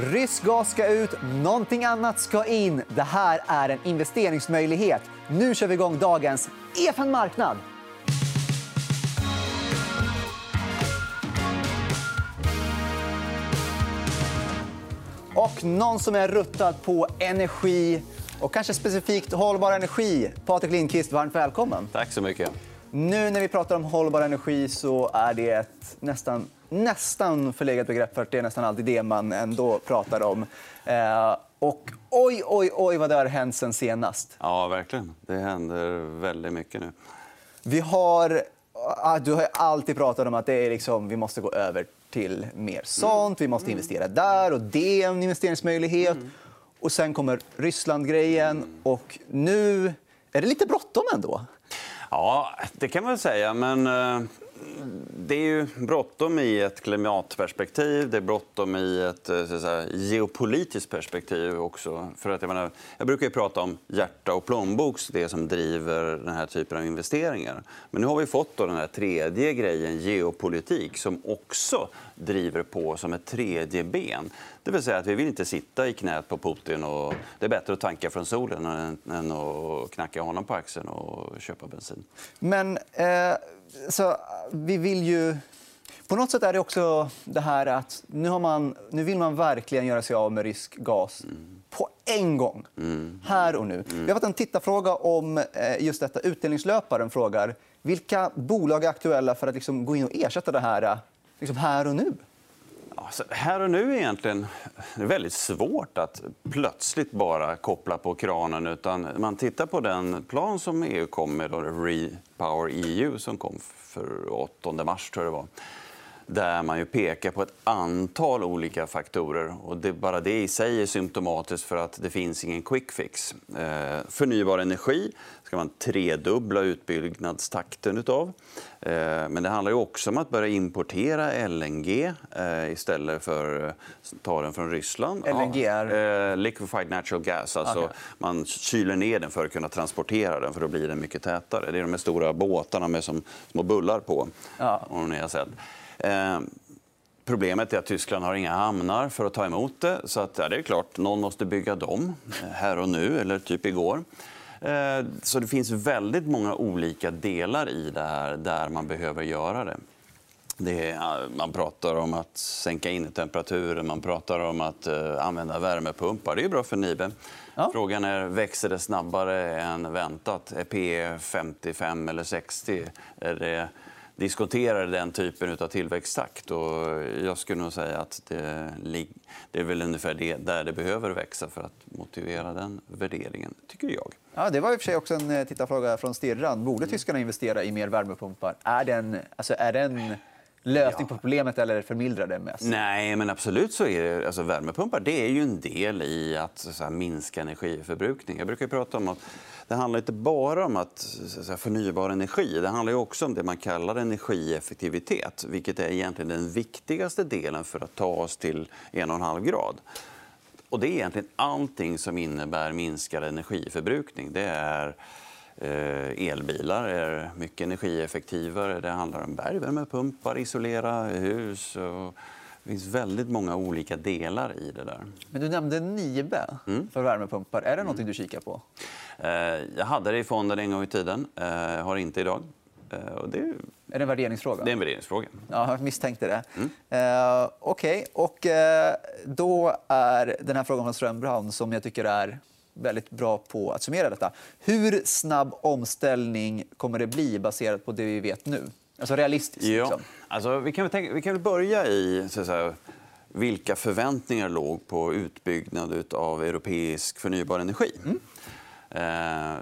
Rysk gas ska ut, någonting annat ska in. Det här är en investeringsmöjlighet. Nu kör vi igång dagens EFN Marknad. Och någon som är ruttad på energi och kanske specifikt hållbar energi. Patrik Lindqvist, varmt välkommen. Tack så mycket. Nu när vi pratar om hållbar energi så är det ett nästan, nästan förlegat begrepp för det är nästan alltid det man ändå pratar om. Eh, och oj, oj, oj vad det har hänt sen senast. Ja, verkligen. Det händer väldigt mycket nu. Vi har, ah, du har alltid pratat om att det är liksom, vi måste gå över till mer sånt. Vi måste investera där och det är en investeringsmöjlighet. Och sen kommer Ryssland-grejen. Och nu är det lite bråttom ändå. Ja, det kan man väl säga. Men eh, det är ju bråttom i ett klimatperspektiv. Det är bråttom i ett eh, så att säga, geopolitiskt perspektiv också. För att, jag, menar, jag brukar ju prata om hjärta och plånbok, det som driver den här typen av investeringar. Men nu har vi fått då den här tredje grejen, geopolitik, som också driver på som ett tredje ben. Det vill säga att vi vill inte sitta i knät på Putin. Och det är bättre att tanka från solen än att knacka honom på axeln och köpa bensin. Men eh, så, vi vill ju... På något sätt är det också det här att nu, har man, nu vill man verkligen göra sig av med rysk gas mm. på en gång. Mm. Här och nu. Mm. Vi har fått en tittarfråga om eh, just detta. Utdelningslöparen frågar vilka bolag är aktuella för att liksom gå in och ersätta det här liksom här och nu. Alltså, här och nu är egentligen det är väldigt svårt att plötsligt bara koppla på kranen. Utan man tittar på den plan som EU kom med, Repower EU, som kom för 8 mars. Tror jag det var där man ju pekar på ett antal olika faktorer. Och det, bara det i sig är symptomatiskt för att det finns ingen quick fix. Eh, förnybar energi ska man tredubbla utbyggnadstakten utav. Eh, men det handlar också om att börja importera LNG eh, istället för att ta den från Ryssland. LNG är? Eh, liquefied natural gas. Alltså okay. Man kyler ner den för att kunna transportera den, för då blir den mycket tätare. Det är de stora båtarna med som små bullar på. Ja. Om ni har sett. Eh, problemet är att Tyskland har inga hamnar för att ta emot det. Så att, ja, det är klart, någon måste bygga dem eh, här och nu, eller typ igår. Eh, så det finns väldigt många olika delar i det här där man behöver göra det. det är, man pratar om att sänka innetemperaturen, man pratar om att använda värmepumpar. Det är bra för Nibe. Ja. Frågan är växer det snabbare än väntat. Är P 55 eller 60? Är det diskuterar den typen av tillväxttakt. Och jag skulle nog säga att det, det är väl ungefär det, där det behöver växa för att motivera den värderingen, tycker jag. Ja, det var i och för sig också en eh, tittarfråga från Stirran. Borde tyskarna investera i mer värmepumpar? Är den, alltså, är den lösning på problemet eller förmildrar det mest? Nej, men absolut så är det. Alltså, värmepumpar det är ju en del i att säga, minska energiförbrukning. Jag brukar prata om att det handlar inte bara om att, säga, förnybar energi. Det handlar också om det man kallar energieffektivitet vilket är egentligen den viktigaste delen för att ta oss till 1,5 grad. Och det är egentligen allting som innebär minskad energiförbrukning. Det är elbilar är mycket energieffektivare. Det handlar om bergvärmepumpar, isolera hus. Och det finns väldigt många olika delar i det där. Men du nämnde Nibe mm. för värmepumpar. Är det något mm. du kikar på? Eh, jag hade det i fonden en gång i tiden. Jag eh, har inte idag. Det... Är det en värderingsfråga? Det är en värderingsfråga. Ja, jag misstänkte det. Mm. Uh, Okej. Okay. Och, uh, då är den här frågan från Strömbrand som jag tycker är väldigt bra på att summera detta. Hur snabb omställning kommer det bli baserat på det vi vet nu? Alltså realistiskt. Ja. Liksom. Alltså, vi, kan tänka, vi kan börja i så säga, vilka förväntningar låg på utbyggnad av europeisk förnybar energi. Mm. Eh,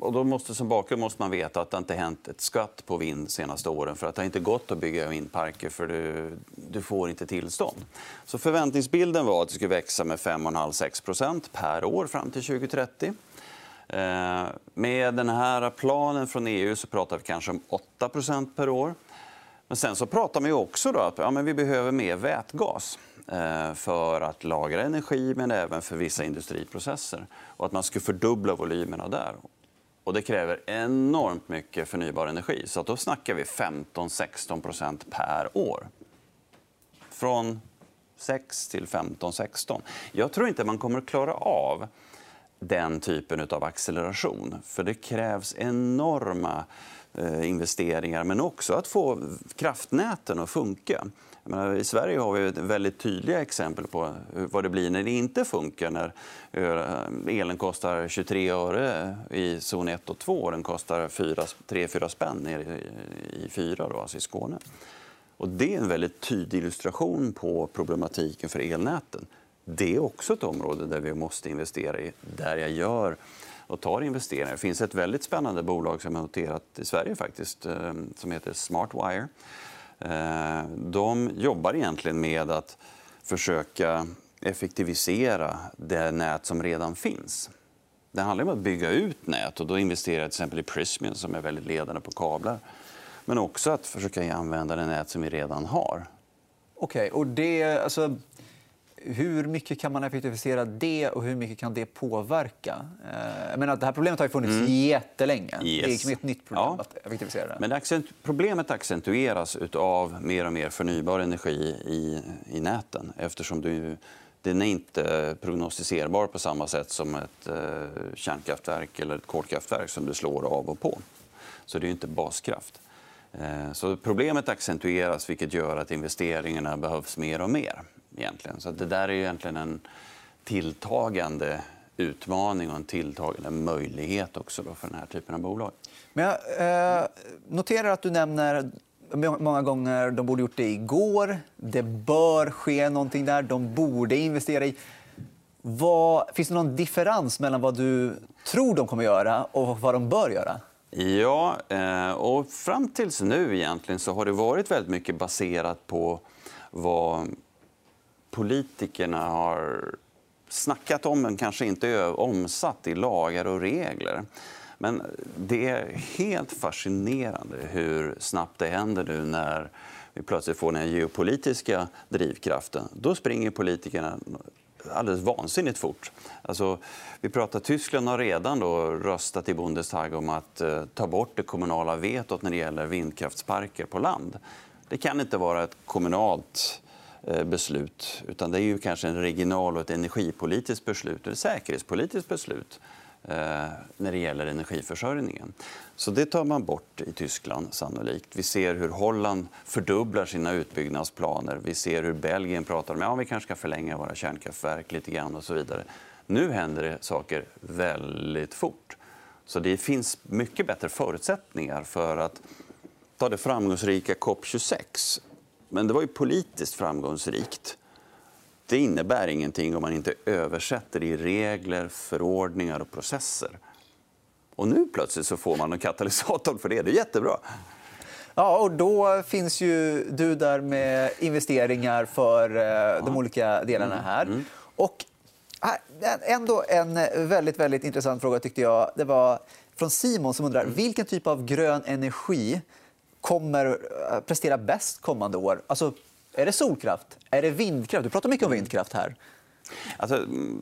och då måste, som bakgrund måste man veta att det inte hänt ett skatt på vind de senaste åren. för att Det har inte gått att bygga vindparker för du, du får inte tillstånd. Så förväntningsbilden var att det skulle växa med 5,5-6 per år fram till 2030. Eh, med den här planen från EU så pratar vi kanske om 8% per år. Men sen så pratar man också då att ja, men vi behöver mer vätgas eh, för att lagra energi men även för vissa industriprocesser. Och att man skulle fördubbla volymerna där. Och det kräver enormt mycket förnybar energi. Så då snackar vi 15-16% per år. Från 6 till 15, 16. Jag tror inte man kommer att klara av den typen av acceleration. För det krävs enorma Eh, investeringar, men också att få kraftnäten att funka. Menar, I Sverige har vi väldigt tydliga exempel på vad det blir när det inte funkar. När eh, elen kostar 23 öre i zon 1 och 2 och den kostar 3-4 spänn nere i 4, då, alltså i Skåne. Och det är en väldigt tydlig illustration på problematiken för elnäten. Det är också ett område där vi måste investera i, där jag gör och tar investeringar. Det finns ett väldigt spännande bolag som är noterat i Sverige faktiskt, eh, som heter Smartwire eh, de jobbar egentligen med att försöka effektivisera det nät som redan finns. Det handlar om att bygga ut nät och då investerar jag till exempel i Prismian som är väldigt ledande på kablar. Men också att försöka använda det nät som vi redan har. Okej, okay, och det, alltså, hur mycket kan man effektivisera det och hur mycket kan det påverka? Eh, jag menar, det här problemet har ju funnits mm. jättelänge. Yes. Det är liksom ett nytt problem ja. att effektivisera det. Men accent problemet accentueras av mer och mer förnybar energi i, i näten eftersom du, den är inte prognostiserbar på samma sätt som ett eh, kärnkraftverk eller ett kolkraftverk som du slår av och på. Så det är inte baskraft. Eh, så problemet accentueras vilket gör att investeringarna behövs mer och mer egentligen. Så det där är egentligen en tilltagande utmaning och en tilltagande möjlighet också för den här typen av bolag. Men jag eh, noterar att du nämner många gånger de borde gjort det igår. Det bör ske någonting där. De borde investera i. Vad, finns det någon differens mellan vad du tror de kommer göra och vad de bör göra? Ja, eh, och fram tills nu egentligen så har det varit väldigt mycket baserat på vad politikerna har snackat om men kanske inte omsatt i lagar och regler. Men det är helt fascinerande hur snabbt det händer nu när vi plötsligt får den geopolitiska drivkraften. Då springer politikerna alldeles vansinnigt fort. Alltså, vi pratar, Tyskland har redan då röstat i Bundestag om att eh, ta bort det kommunala vetot när det gäller vindkraftsparker på land. Det kan inte vara ett kommunalt Eh, Eh, beslut. Utan det är ju kanske en regional och ett energipolitiskt beslut, eller säkerhetspolitiskt beslut eh, när det gäller energiförsörjningen. Så det tar man bort i Tyskland sannolikt. Vi ser hur Holland fördubblar sina utbyggnadsplaner. Vi ser hur Belgien pratar om att ja, vi kanske ska förlänga våra kärnkraftverk lite grann och så vidare. Nu händer det saker väldigt fort. Så det finns mycket bättre förutsättningar för att ta det framgångsrika COP 26 men det var ju politiskt framgångsrikt. Det innebär ingenting om man inte översätter det i regler, förordningar och processer. Och nu plötsligt så får man en katalysator för det. Det är jättebra. Ja, och då finns ju du där med investeringar för eh, de olika delarna mm, här. Mm. Och ändå en väldigt, väldigt intressant fråga tyckte jag. Det var från Simon som undrar mm. vilken typ av grön energi kommer eh, prestera bäst kommande år? Alltså, är det solkraft? Är det vindkraft? Du pratar mycket om vindkraft här. Alltså,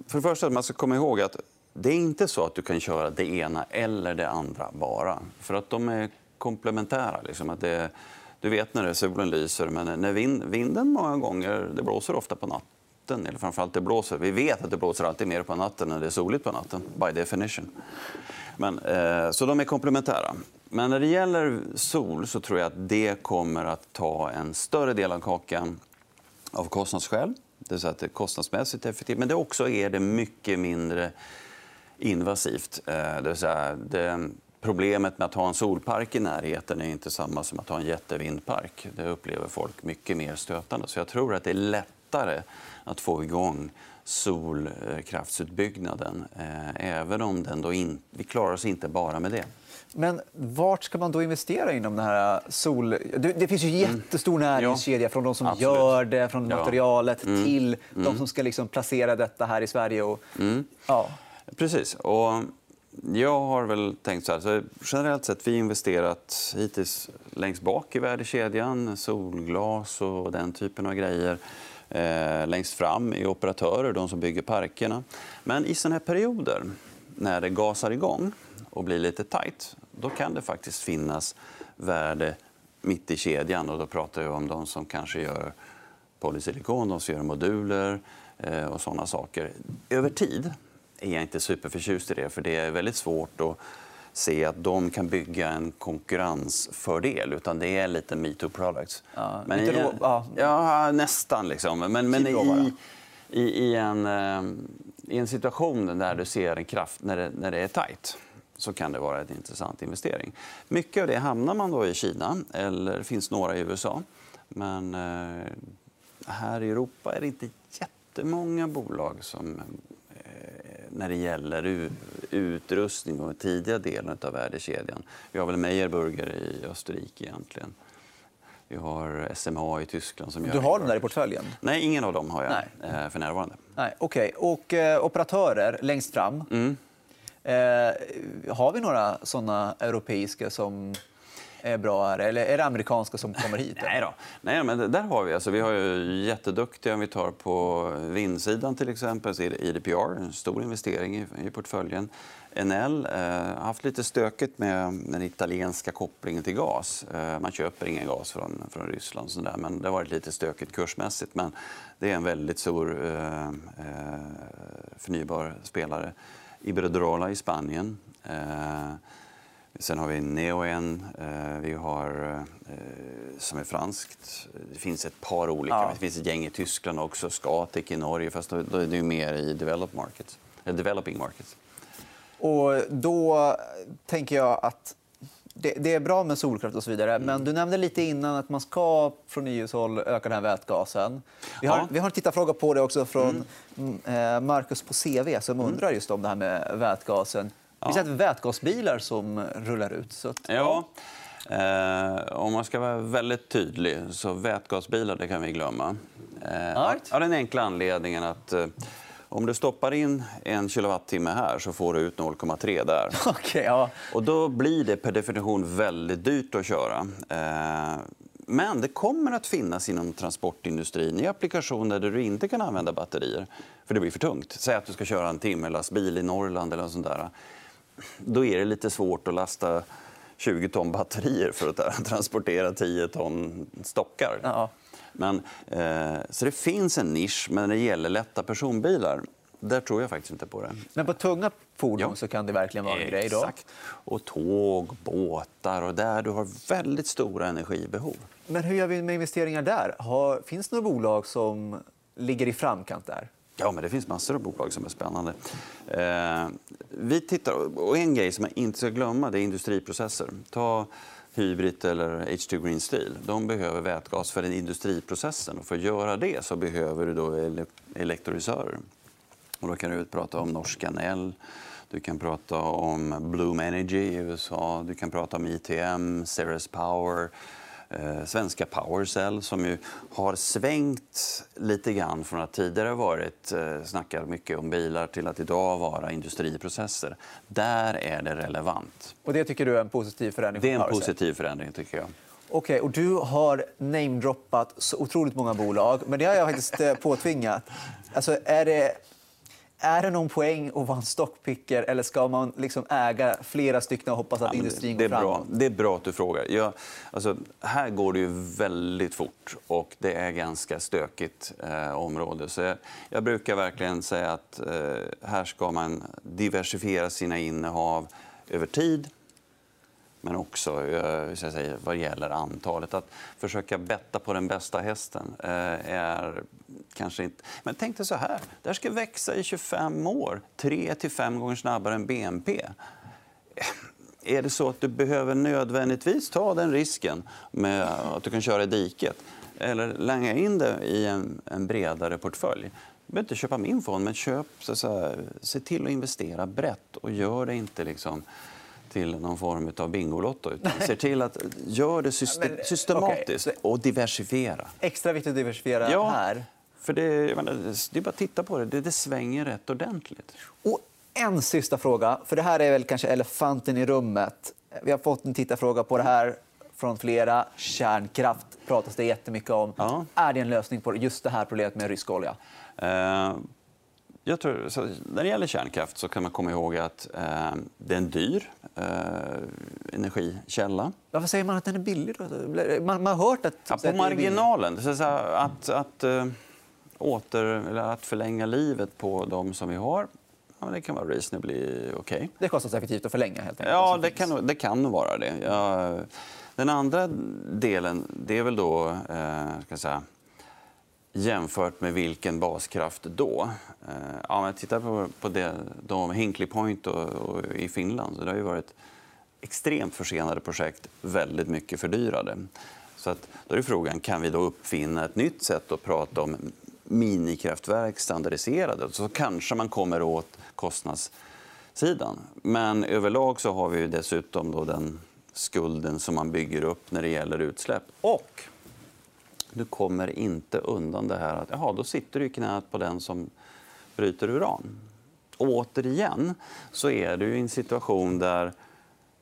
för det första, man ska komma ihåg att det är inte så att du kan köra det ena eller det andra bara. För att de är komplementära. Liksom. Att det, du vet när solen lyser, men när vind, vinden många gånger, det blåser ofta på natten. Eller framförallt det blåser. Vi vet att det blåser alltid mer på natten när det är soligt på natten, by definition. Men, eh, så de är komplementära. Men när det gäller sol så tror jag att det kommer att ta en större del av kakan av kostnadsskäl. Det är, så att det är kostnadsmässigt effektivt, men det också är det mycket mindre invasivt. Eh, det vill säga, det, problemet med att ha en solpark i närheten är inte samma som att ha en jättevindpark. Det upplever folk mycket mer stötande. Så jag tror att det är lättare att få igång solkraftsutbyggnaden, eh, även om den då in, vi klarar oss inte bara med det. Men vart ska man då investera inom den här sol... Det finns ju mm. jättestor näringskedja från de som Absolut. gör det, från materialet mm. till de mm. som ska liksom placera detta här i Sverige. Och... Mm. Ja. Precis. Och jag har väl tänkt så här. Så generellt sett vi investerat hittills längst bak i värdekedjan. Solglas och den typen av grejer. Eh, längst fram i operatörer, de som bygger parkerna. Men i såna här perioder när det gasar igång och blir lite tajt, då kan det faktiskt finnas värde mitt i kedjan. Och då pratar jag om de som kanske gör polysilikon, de som gör moduler eh, och såna saker. Över tid är jag inte superförtjust i det, för det är väldigt svårt att se att de kan bygga en konkurrensfördel. Utan det är lite metoo products. Ja, men i, rå, ja. ja. nästan. Liksom. Men, men i, i, i, en, eh, i en situation där du ser en kraft när det, när det är tajt så kan det vara en intressant investering. Mycket av det hamnar man då i Kina, eller det finns några i USA. Men eh, här i Europa är det inte jättemånga bolag som när det gäller utrustning och tidiga delen av värdekedjan. Vi har väl Meyerburger i Österrike egentligen. Vi har SMA i Tyskland. Som du har dem där i portföljen? Nej, ingen av dem har jag Nej. Eh, för närvarande. Nej, okay. Och eh, operatörer längst fram. Mm. Eh, har vi några såna europeiska som är bra här? Eller är det amerikanska som kommer hit? Nej, då. Nej men där har vi. Alltså, vi har ju jätteduktiga, om vi tar på vindsidan till exempel, så är det IDPR, en stor investering i, i portföljen. NL eh, har haft lite stökigt med den italienska kopplingen till gas. Eh, man köper ingen gas från, från Ryssland, sådär, men det har varit lite stökigt kursmässigt. Men det är en väldigt stor eh, eh förnybar spelare. Iberdrola i Spanien. Eh, Sen har vi Neoen, eh, vi har, eh, som är franskt. Det finns ett par olika. Ja. Det finns ett gäng i Tyskland också. Scatec i Norge, fast då är det mer i developed markets, developing markets. Och då tänker jag att det, är bra med solkraft och så vidare, mm. men du nämnde lite innan att man ska från EUs håll öka den här vätgasen. Vi har, ja. vi har en tittarfråga på det också från mm. Eh, Marcus på CV som mm. undrar just om det här med vätgasen. Det finns ja. vätgasbilar som rullar ut. Så att, ja. Eh, om man ska vara väldigt tydlig, så vätgasbilar det kan vi glömma. Eh, right. Av den enkla anledningen att eh, om du stoppar in en kilowattimme här så får du ut 0,3 där. Okay, ja. Och då blir det per definition väldigt dyrt att köra. Eh, men det kommer att finnas inom transportindustrin i applikationer där du inte kan använda batterier. För det blir för tungt. Säg att du ska köra en timme lastbil i Norrland eller sånt där då är det lite svårt att lasta 20 ton batterier för att transportera 10 ton stockar. Ja. Men, eh, så det finns en nisch, men när det gäller lätta personbilar där tror jag faktiskt inte på det. Men på tunga fordon ja. så kan det verkligen vara en Exakt. grej? Då. Och tåg, båtar och där du har väldigt stora energibehov. Men hur gör vi med investeringar där? Har, finns det några bolag som ligger i framkant där? Ja, men det finns massor av bolag som är spännande. Eh, vi tittar, och en grej som man inte ska glömma det är industriprocesser. Ta Hybrid eller H2 Green Steel. De behöver vätgas för den industriprocessen. Och för att göra det så behöver du då elektrolysörer. Och då kan du prata om norska Nell, du kan prata om Bloom Energy i USA, du kan prata om ITM, Ceres Power eh, svenska Powercell som ju har svängt lite grann från att tidigare varit eh, snackat mycket om bilar till att idag vara industriprocesser. Där är det relevant. Och det tycker du är en positiv förändring? Det är en positiv förändring, tycker jag. Okej, och du har namedroppat så otroligt många bolag, men det har jag faktiskt eh, påtvingat. Alltså, är det är det någon poäng att vara en stockpicker eller ska man liksom äga flera stycken och hoppas att industrin går framåt? Bra. Det är bra att du frågar. Jag, alltså, här går det ju väldigt fort och det är ganska stökigt eh, område. Så jag, jag, brukar verkligen säga att eh, här ska man diversifiera sina innehav över tid men också eh, så så säga, vad gäller antalet. Att försöka betta på den bästa hästen eh, är kanske inte... Men tänk dig så här, det här ska växa i 25 år, tre till fem gånger snabbare än BNP. Eh, är det så att du behöver nödvändigtvis ta den risken med att du kan köra i diket eller langa in det i en, en bredare portfölj? Du behöver inte köpa min fond, men köp, så att säga, se till att investera brett och gör det inte liksom till någon form av Bingolotto. Utan ser till att göra det system systematiskt och diversifiera. Extra viktigt att diversifiera ja, här. För det, menar, det är bara att titta på det. det. Det svänger rätt ordentligt. Och en sista fråga, för det här är väl kanske elefanten i rummet. Vi har fått en tittarfråga på det här från flera. Kärnkraft pratas det jättemycket om. Ja. Är det en lösning på just det här problemet med rysk olja? Uh Jag tror, så, när det gäller kärnkraft så kan man komma ihåg att eh, det är en dyr eh, energikälla. Varför säger man att den är billig? Då? Man, man har hört att... Ja, på marginalen. Så att, att, eh, åter, eller att förlänga livet på de som vi har ja, det kan vara reasonably okej. Okay. Det är kostnadseffektivt att förlänga? helt enkelt. Ja, det kan, det kan vara det. Ja, den andra delen det är väl då... Eh, ska säga, jämfört med vilken baskraft då? Eh, ja, men titta på, på det, de Hinkley Point och, och i Finland. Så det har ju varit extremt försenade projekt, väldigt mycket fördyrade. Så att, då är frågan, kan vi då uppfinna ett nytt sätt att prata om minikraftverk standardiserade? Så kanske man kommer åt kostnadssidan. Men överlag så har vi dessutom då den skulden som man bygger upp när det gäller utsläpp. Och du kommer inte undan det här att jaha, då sitter du i knät på den som bryter uran. Och återigen så är du i en situation där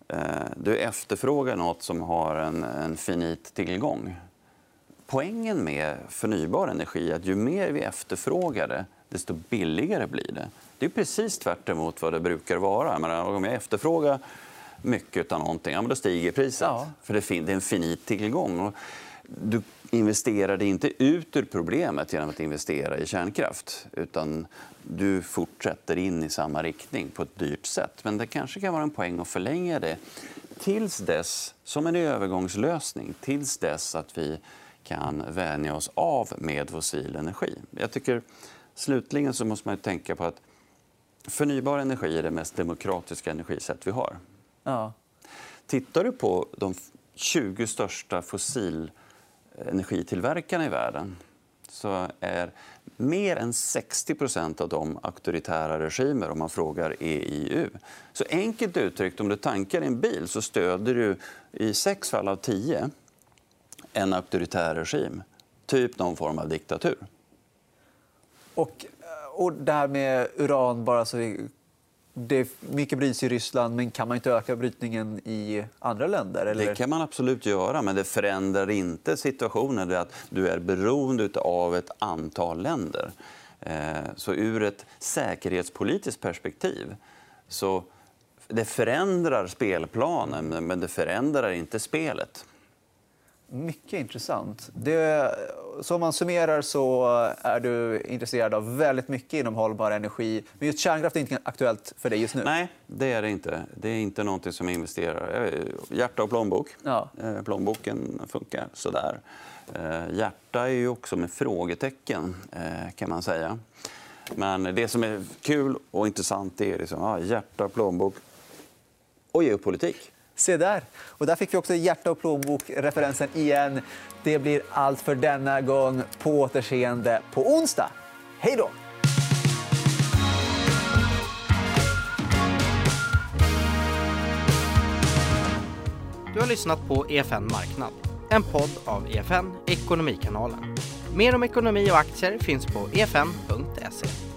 eh, du efterfrågar nåt som har en, en finit tillgång. Poängen med förnybar energi är att ju mer vi efterfrågar det, desto billigare blir det. Det är precis tvärt vad det brukar vara. Menar, om jag efterfrågar mycket av någonting, ja, men då stiger priset. Ja. För det är en finit tillgång. Du investerade inte ut ur problemet genom att investera i kärnkraft. utan Du fortsätter in i samma riktning på ett dyrt sätt. Men det kanske kan vara en poäng att förlänga det tills dess, som en övergångslösning tills dess att vi kan vänja oss av med fossil energi. Jag tycker, slutligen så måste man tänka på att förnybar energi är det mest demokratiska energisätt vi har. Ja. Tittar du på de 20 största energitillverkarna i världen så är mer än 60% av dem auktoritära regimer om man frågar EIU. Så enkelt uttryckt, om du tankar en bil så stöder du i sex fall av tio en auktoritär regim. Typ någon form av diktatur. Och, eh, och det här med uran, bara så vi det mycket bryts i Ryssland, men kan man inte öka brytningen i andra länder? Eller? Det kan man absolut göra, men det förändrar inte situationen att du är beroende av ett antal länder. Eh, så ur ett säkerhetspolitiskt perspektiv så det förändrar spelplanen, men det förändrar inte spelet. Mycket intressant. Det, så om man summerar så är du intresserad av väldigt mycket inom hållbar energi. Men just kärnkraft är inte aktuellt för dig just nu? Nej, det är det inte. Det är inte något som jag investerar Hjärta och plånbok. Ja. Eh, plånboken funkar sådär. Eh, hjärta är ju också med frågetecken, eh, kan man säga. Men det som är kul och intressant är liksom, ja, hjärta, plånbok och geopolitik. Se där. Och där fick vi också hjärta och plånbok-referensen igen. Det blir allt för denna gång. På återseende på onsdag. Hej då! Du har lyssnat på EFN Marknad, en podd av EFN Ekonomikanalen. Mer om ekonomi och aktier finns på efn.se.